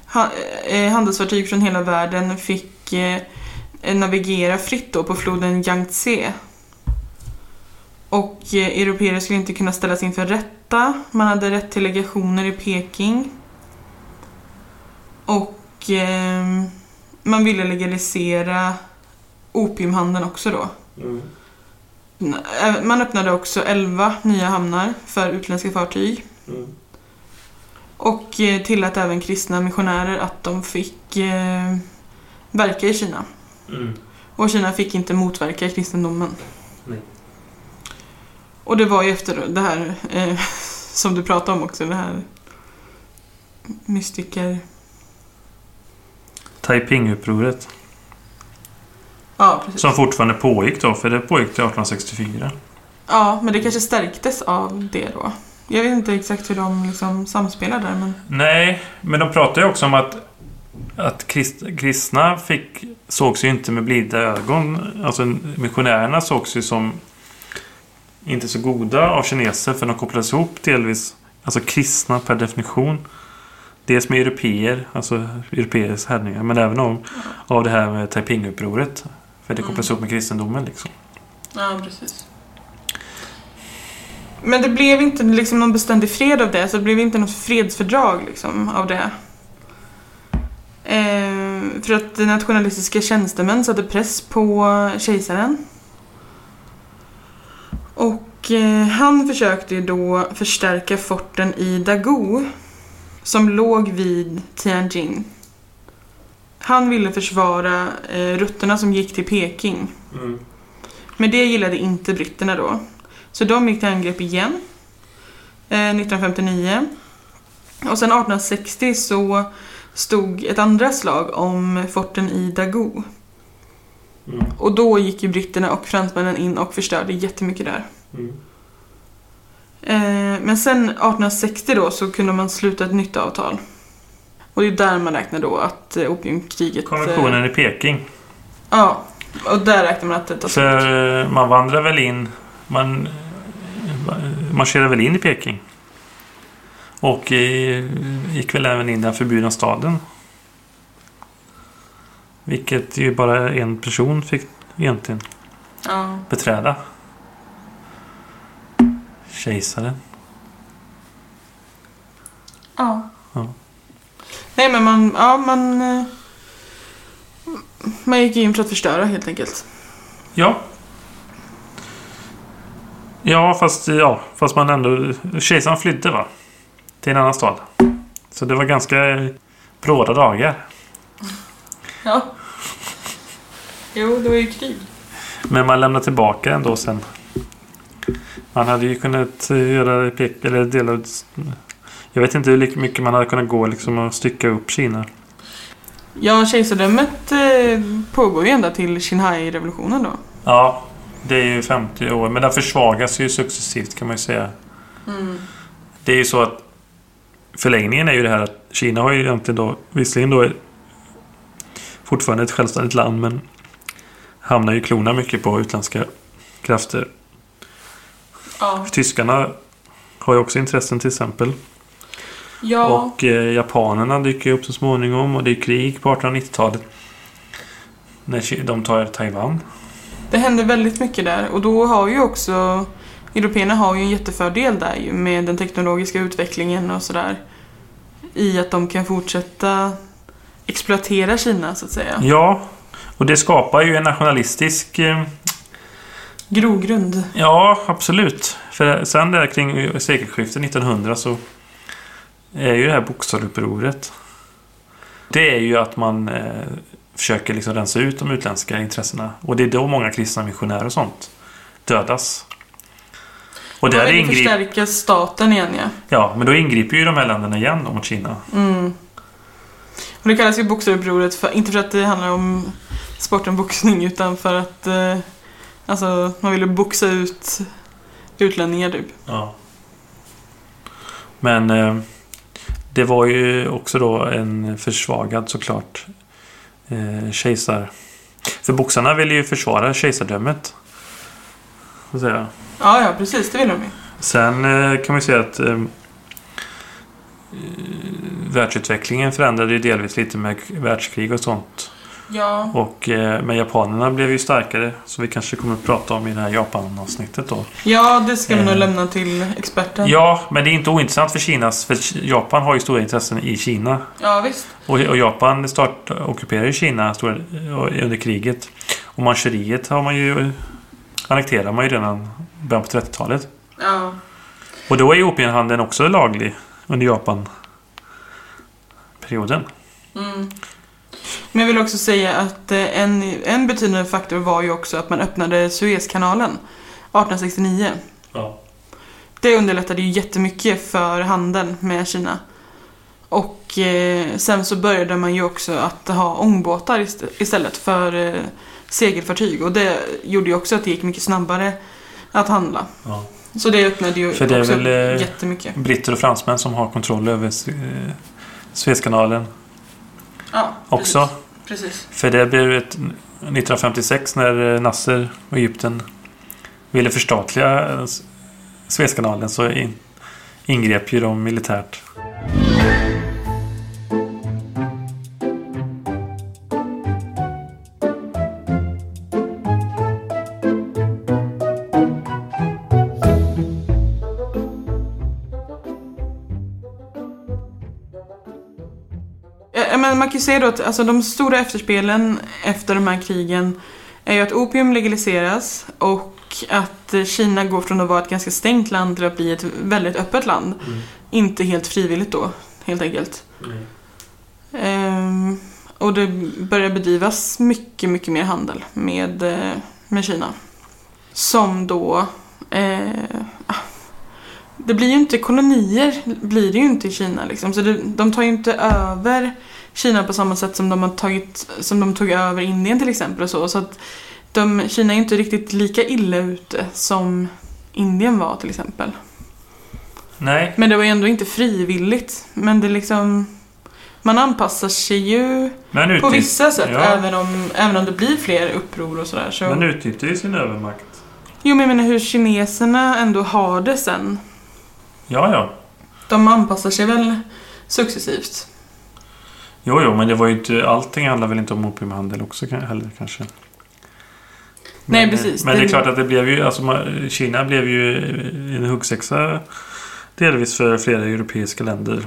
Ha, eh, handelsfartyg från hela världen fick navigera fritt då på floden Yangtze. Och eh, europeer skulle inte kunna ställas inför rätta. Man hade rätt till legationer i Peking. Och eh, man ville legalisera opiumhandeln också då. Ä- Man öppnade också 11 nya hamnar för utländska fartyg. Och eh, tillät även kristna missionärer att de fick eh, verka i Kina. Och Kina fick inte motverka kristendomen. Och det var ju efter det här eh, som du pratade om också, det här mystiker... Taiping-upproret. Ja, precis. Som fortfarande pågick då, för det pågick till 1864. Ja, men det kanske stärktes av det då. Jag vet inte exakt hur de liksom samspelar där, men... Nej, men de pratar ju också om att, att krist, kristna fick, sågs ju inte med blida ögon. Alltså missionärerna sågs ju som inte så goda av kineser för de kopplades ihop delvis, alltså kristna per definition. Dels med europeer, alltså europeiska härningar, men även av, av det här med Taiping-upproret. För det kopplas ihop med kristendomen liksom. Ja, precis. Men det blev inte liksom någon beständig fred av det, så det blev inte något fredsfördrag liksom av det. Eh, för att nationalistiska tjänstemän satte press på kejsaren. Och eh, han försökte ju då förstärka forten i Dagu som låg vid Tianjin. Han ville försvara eh, rutterna som gick till Peking. Men det gillade inte britterna då. Så de gick till angrepp igen. Eh, 1959. Och sen 1860 så stod ett andra slag om forten i Dagu. Mm. Och då gick ju britterna och fransmännen in och förstörde jättemycket där. Eh, men sen 1860 då så kunde man sluta ett nytt avtal. Och det är där man räknar då att eh, opiumkriget... eh, Konventionen i Peking. Ja, och där räknar man att det tar slut. För eh, man vandrar väl in... Man eh, marscherar väl in i Peking. Och eh, gick väl även in i den förbjudna staden. Vilket ju bara en person fick egentligen Ja. beträda. Kejsaren. Ja. Ja. Nej men man, ja man... eh, Man gick in för att förstöra helt enkelt. Ja. Ja, fast, ja, fast man ändå... Kejsaren flydde va? Till en annan stad. Så det var ganska bråda dagar. Ja. Jo, det var ju krig. Men man lämnar tillbaka ändå sen. Man hade ju kunnat eh, göra pek eller dela Jag vet inte hur mycket man hade kunnat gå liksom och stycka upp Kina. Ja, kejsardömet eh, pågår ju ända till Xinhai-revolutionen då. Ja, det är ju 50 år. Men den försvagas ju successivt kan man ju säga. Det är ju så att förlängningen är ju det här att Kina har ju egentligen då visserligen då fortfarande ett självständigt land men hamnar ju i klorna mycket på utländska krafter. Ja. Tyskarna har ju också intressen till exempel. Ja. Och eh, japanerna dyker upp så småningom och det är krig på 1890-talet. När de tar Taiwan. Det händer väldigt mycket där och då har ju också Européerna har ju en jättefördel där ju med den teknologiska utvecklingen och sådär. I att de kan fortsätta exploatera Kina så att säga. Ja, och det skapar ju en nationalistisk... Eh, Grogrund. ja, absolut. För sen där kring sekelskiftet 1900 så är ju det här bokstavsupproret. Det är ju att man eh, försöker liksom rensa ut de utländska intressena. Och det är då många kristna missionärer och sånt dödas. Och Man där vill ingriper... förstärka staten igen ja. Ja, men då ingriper ju de här länderna igen mot Kina. Mm. Och det kallas ju boxarupproret, för, inte för att det handlar om sporten boxning utan för att eh, alltså, man ville boxa ut utlänningar typ. Ja. Men eh, det var ju också då en försvagad såklart eh, kejsar... För boxarna ville ju försvara kejsardömet. Så säga. Ja, ja precis, det vill de ju. Sen eh, kan man ju säga att eh, världsutvecklingen förändrade ju delvis lite med världskrig och sånt. Ja. Och, eh, men japanerna blev ju starkare. Så vi kanske kommer att prata om i det här Japan-avsnittet då. Ja, det ska vi nog Eh. lämna till experten. Ja, men det är inte ointressant för Kinas. För Japan har ju stora intressen i Kina. Ja, visst. Och, och Japan start, ockuperar ju Kina stora, under kriget. Och Manchuriet har man ju annekterar man ju redan början på 30-talet. Ja. Och då är ju opiumhandeln också laglig under Japan-perioden. Mm. Men jag vill också säga att eh, en, en betydande faktor var ju också att man öppnade Suezkanalen 1869. Ja. Det underlättade ju jättemycket för handeln med Kina. Och eh, sen så började man ju också att ha ångbåtar ist- istället för eh, segelfartyg. Och det gjorde ju också att det gick mycket snabbare att handla. Ja. Så det öppnade ju För det är väl, eh, jättemycket. Britter och fransmän som har kontroll över eh, Suezkanalen Ja, också. Precis. precis. För det blev ett 1956 när eh, Nasser och Egypten ville förstatliga Suezkanalen så in, ingrep ju de militärt. Man kan ju säga då att alltså, de stora efterspelen efter de här krigen är ju att opium legaliseras och att Kina går från att vara ett ganska stängt land till att bli ett väldigt öppet land. Inte helt frivilligt då, helt enkelt. Ehm, och det börjar bedrivas mycket, mycket mer handel med, eh, med Kina. Som då... Eh, ah, det blir ju inte kolonier, blir det ju inte i Kina liksom. Så det, de tar ju inte över Kina på samma sätt som de, har tagit, som de tog över Indien till exempel och så. Så att de, Kina är inte riktigt lika illa ute som Indien var till exempel. Nej, Men det var ju ändå inte frivilligt. Men det liksom... Man anpassar sig ju men på vissa sätt ja. även, om, även om det blir fler uppror och sådär. Så. men utnyttjar ju sin övermakt. Jo men jag menar hur kineserna ändå har det sen. Ja, ja. De anpassar sig väl successivt. Jo, jo, men det var ju inte... Allting handlar väl inte om opiumhandel också heller kanske. Nej, Men, precis. Men det är klart att det blev ju... Alltså, Kina blev ju en huggsexa delvis för flera europeiska länder.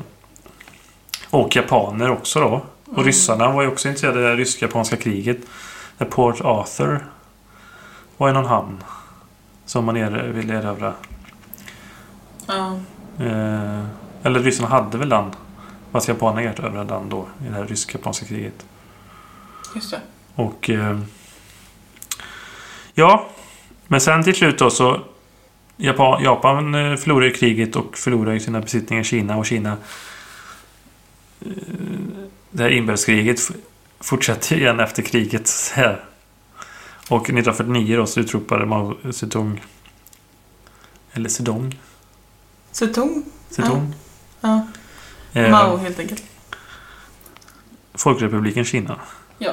Och japaner också då. Och Mm. ryssarna var ju också intresserade av det rysk-japanska kriget. När Port Arthur var i någon hamn. Som man er, ville erövra. Ja. Eh, eller ryssarna hade väl den. Fast japanerna erövrade den då i det här rysk-japanska kriget. Just det. Och... Eh, ja. Men sen till slut då så... Japan, Japan eh, förlorar ju kriget och förlorar ju sina besittningar i Kina och Kina... Eh, det här inbördeskriget fortsätter igen efter kriget. Här. Och 1949 då så utropade Mao Zedong... Eller Zedong? Zedong? Zedong? Ja. Eh, Mao helt enkelt. Folkrepubliken Kina. Ja.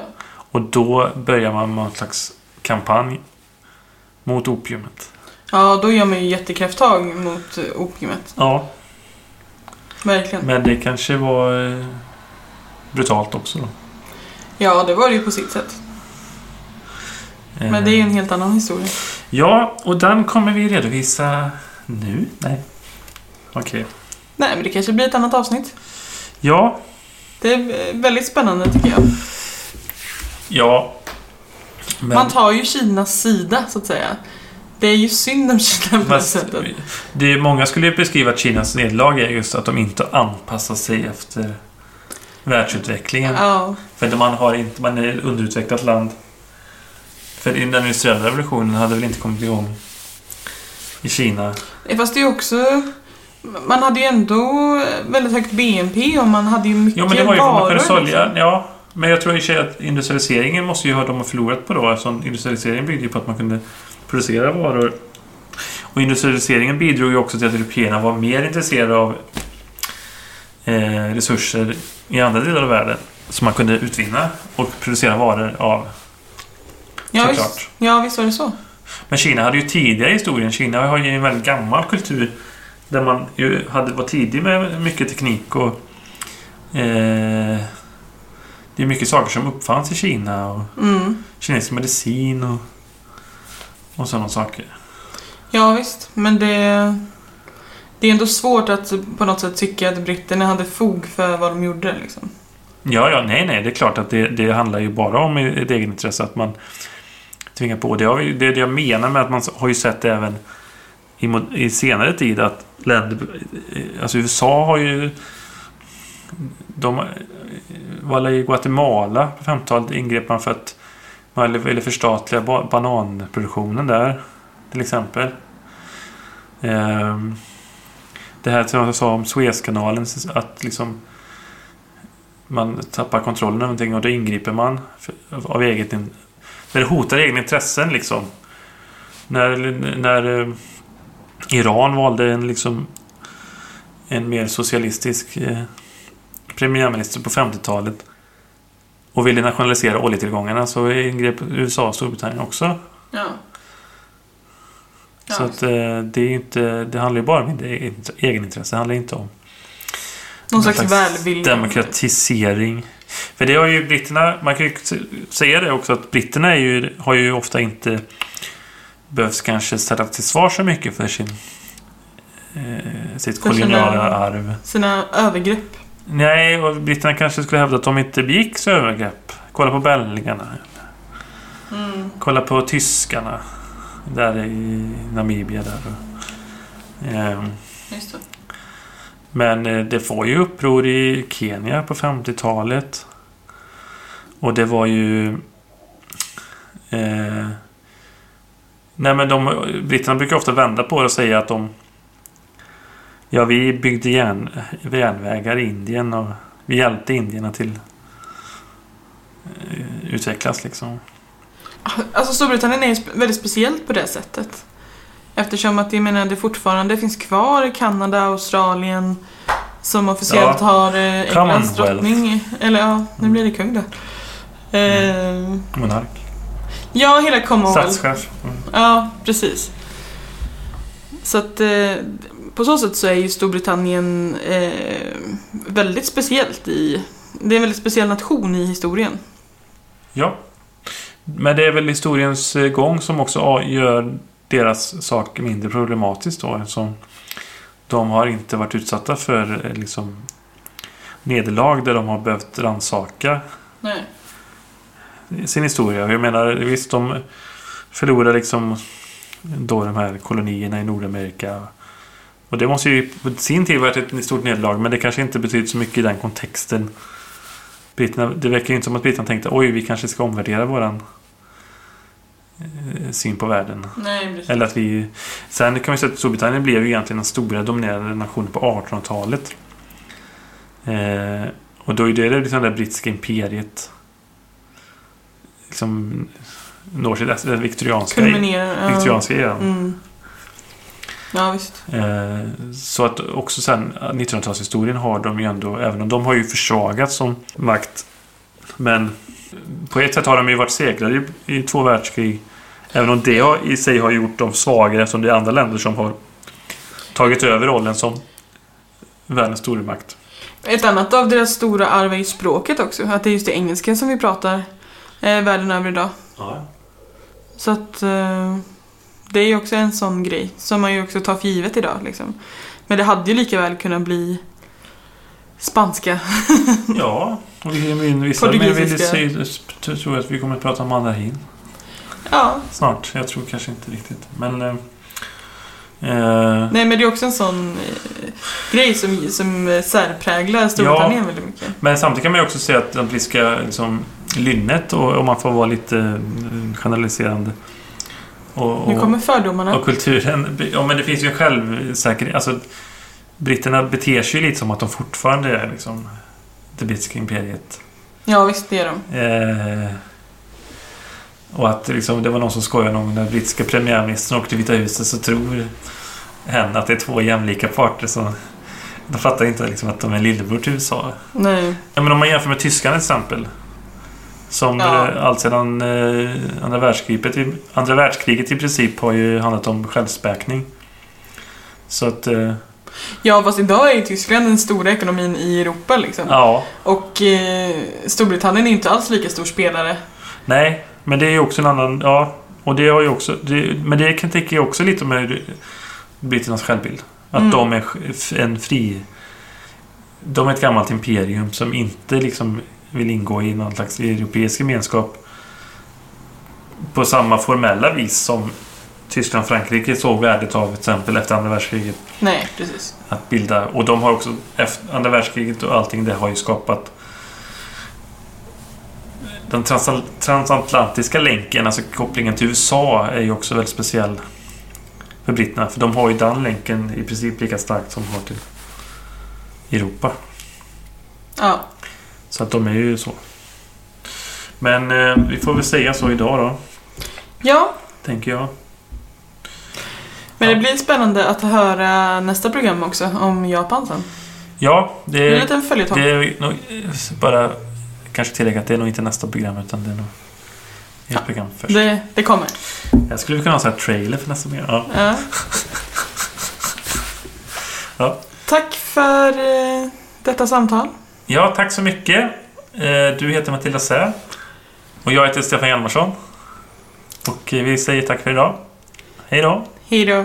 Och då börjar man med en slags kampanj mot opiumet. Ja, då gör man ju jättekrafttag mot eh, opiumet. Ja, Verkligen. men det kanske var eh, brutalt också då. Ja, det var det ju på sitt sätt. Men det är ju en helt annan historia. Ja, och den kommer vi redovisa nu. Nej. Okej. Nej, men det kanske blir ett annat avsnitt. Ja, Det är väldigt spännande tycker jag. ja. Men, Man tar ju Kinas sida, så att säga. Det är ju synd om Kina på det sättet. det är, många skulle ju beskriva att Kinas nederlag är just att de inte anpassar sig efter världsutvecklingen. Ja, För man, har inte, man är ett underutvecklat land. För den industriella revolutionen hade väl inte kommit igång i Kina. Fast det är ju också... Man hade ju ändå väldigt högt BNP och man hade ju mycket Jo, men det var ju vad man varor. kunde sälja. liksom. Ja, men jag tror i och sig att industrialiseringen måste ju ha de förlorat på då. Eftersom industrialiseringen byggde ju på att man kunde producera varor. Och industrialiseringen bidrog ju också till att européerna var mer intresserade av eh, resurser i andra delar av världen. Som man kunde utvinna och producera varor av. Ja, visst. ja, visst var det så. Men Kina hade ju tidigare i historien, Kina har ju en väldigt gammal kultur där man ju hade, var tidig med mycket teknik och eh, Det är mycket saker som uppfanns i Kina och Mm. kinesisk medicin och, och sådana saker. Ja visst, men det... Det är ändå svårt att på något sätt tycka att britterna hade fog för vad de gjorde liksom. Ja, ja, nej, nej. Det är klart att det, det handlar ju bara om ett egenintresse. Att man tvingar på. Det, har vi, det är det jag menar med att man har ju sett även i, i senare tid att länder... Eh, alltså USA har ju... De eh, var i Guatemala på 50-talet ingrep man för att man ville- förstatliga bananproduktionen där. Till exempel. Ehm, det här som jag sa om Suezkanalen. Att liksom man tappar kontrollen över någonting och då ingriper man av eget när det hotar egna intressen liksom. När, när eh, Iran valde en liksom en mer socialistisk eh, premiärminister på 50-talet och ville nationalisera oljetillgångarna så ingrep USA och Storbritannien också. Ja. så att eh, det är inte, det handlar ju bara om egenintresse. Det handlar inte om Någon slags välvilja. Demokratisering. För det har ju britterna, man kan ju säga det också att britterna ju, har ju ofta inte behövt kanske ställa till svar så mycket för sin eh, sitt För sina- koloniala arv. Sina övergrepp. Nej, och britterna kanske skulle hävda att de inte begick så övergrepp. Kolla på belgarna. Mm. Kolla på tyskarna. Där i Namibia där. Ehm, Just det. Men eh, det var ju uppror i Kenya på 50-talet. Och det var ju... Eh, nej men de, britterna brukar ofta vända på det och säga att de... Ja, vi byggde järn, järnvägar i Indien och vi hjälpte indierna till eh, utvecklas liksom. Alltså Storbritannien är ju väldigt speciellt på det sättet. Eftersom att jag menar det fortfarande finns kvar Kanada, Australien som officiellt Ja. har eh, Englands Commonwealth. drottning. Eller ja, nu blir det kung då. Eh, Monark. Ja, hela Commonwealth. Statschef. Mm. Ja, precis. Så att eh, på så sätt så är ju Storbritannien eh, väldigt speciellt i... Det är en väldigt speciell nation i historien. Ja. Men det är väl historiens eh, gång som också gör deras sak mindre problematiskt då. Eftersom de har inte varit utsatta för eh, liksom, nederlag där de har behövt rannsaka Nej. Sin historia. Jag menar, visst de förlorar liksom då de här kolonierna i Nordamerika. Och det måste ju på sin tid varit ett stort nederlag men det kanske inte betyder så mycket i den kontexten. Britterna, det verkar ju inte som att britterna tänkte oj, vi kanske ska omvärdera våran eh, syn på världen. Nej. Eller att vi... Sen kan vi säga att Storbritannien blev ju egentligen den stora dominerande nationen på 1800-talet. Eh, och då är det liksom det brittiska imperiet liksom når sitt det viktorianska, Kulminerar. viktorianska eran. Mm. Ja, visst. Eh, så att också sen 1900-talshistorien har de ju ändå, även om de har ju försvagats som makt. Men på ett sätt har de ju varit segrare i, i två världskrig. Även om det har, i sig har gjort dem svagare eftersom det är andra länder som har tagit över rollen som världens stormakt. Ett annat av deras stora arv är ju språket också. Att det är just det engelska som vi pratar eh, världen över idag. Ja. Så att eh, det är ju också en sån grej som man ju också tar för givet idag. Liksom. Men det hade ju lika väl kunnat bli spanska. ja, och vi, vi, vissa men tror att vi kommer att prata mandarin Ja. snart. Jag tror kanske inte riktigt. Men... Eh, eh, Nej men det är också en sån eh, grej som, som särpräglar Storbritannien väldigt mycket. Men samtidigt kan man ju också säga att det brittiska liksom, lynnet, och, om man får vara lite eh, generaliserande. Och, Nu och, kommer fördomarna. och kulturen. Ja, men det finns ju en självsäkerhet. Alltså, britterna beter sig lite som att de fortfarande är liksom, det brittiska imperiet. Ja visst, det är de. Eh, och att liksom, det var någon som skojade någon gång när brittiska premiärministern åkte till Vita huset så tror hen att det är två jämlika parter. Så de fattar inte liksom, att de är lillebror till USA. Nej. Ja, men om man jämför med tyskarna till exempel. Som Ja. eh, allt sedan eh, andra, världskriget, i- andra världskriget i princip har ju handlat om självspäkning. Så att... Eh, Ja, fast idag är ju Tyskland den stora ekonomin i Europa liksom. Ja, Och eh, Storbritannien är inte alls lika stor spelare. nej, men det är ju också en annan... Ja, och det har ju också... Det, men det kan tänka jag också lite med britternas självbild. Att Mm. de är en fri... De är ett gammalt imperium som inte liksom vill ingå i någon slags europeisk gemenskap på samma formella vis som Tyskland och Frankrike såg värdet av till exempel efter andra världskriget. Nej, precis. Att bilda, och de har också, efter andra världskriget och allting det har ju skapat den trans- transatlantiska länken, alltså kopplingen till USA, är ju också väldigt speciell för britterna. För de har ju den länken i princip lika starkt som de har till Europa. Ja. Så att de är ju så. Men eh, vi får väl säga så idag då, Ja, tänker jag. men det blir spännande att höra nästa program också om Japan sen. Ja, det, Det är en liten följetong. det är nog bara kanske tillägga att det är nog inte nästa program utan det är nog ett Ja. program först. Det, det kommer. Jag skulle kunna ha här trailer för nästa program. Ja. Ja. Ja. Tack för eh, detta samtal ja, tack så mycket. Eh, du heter Matilda Sä. Och jag heter Stefan Hjalmarsson. Och eh, vi säger tack för idag. Hej då! Hej då.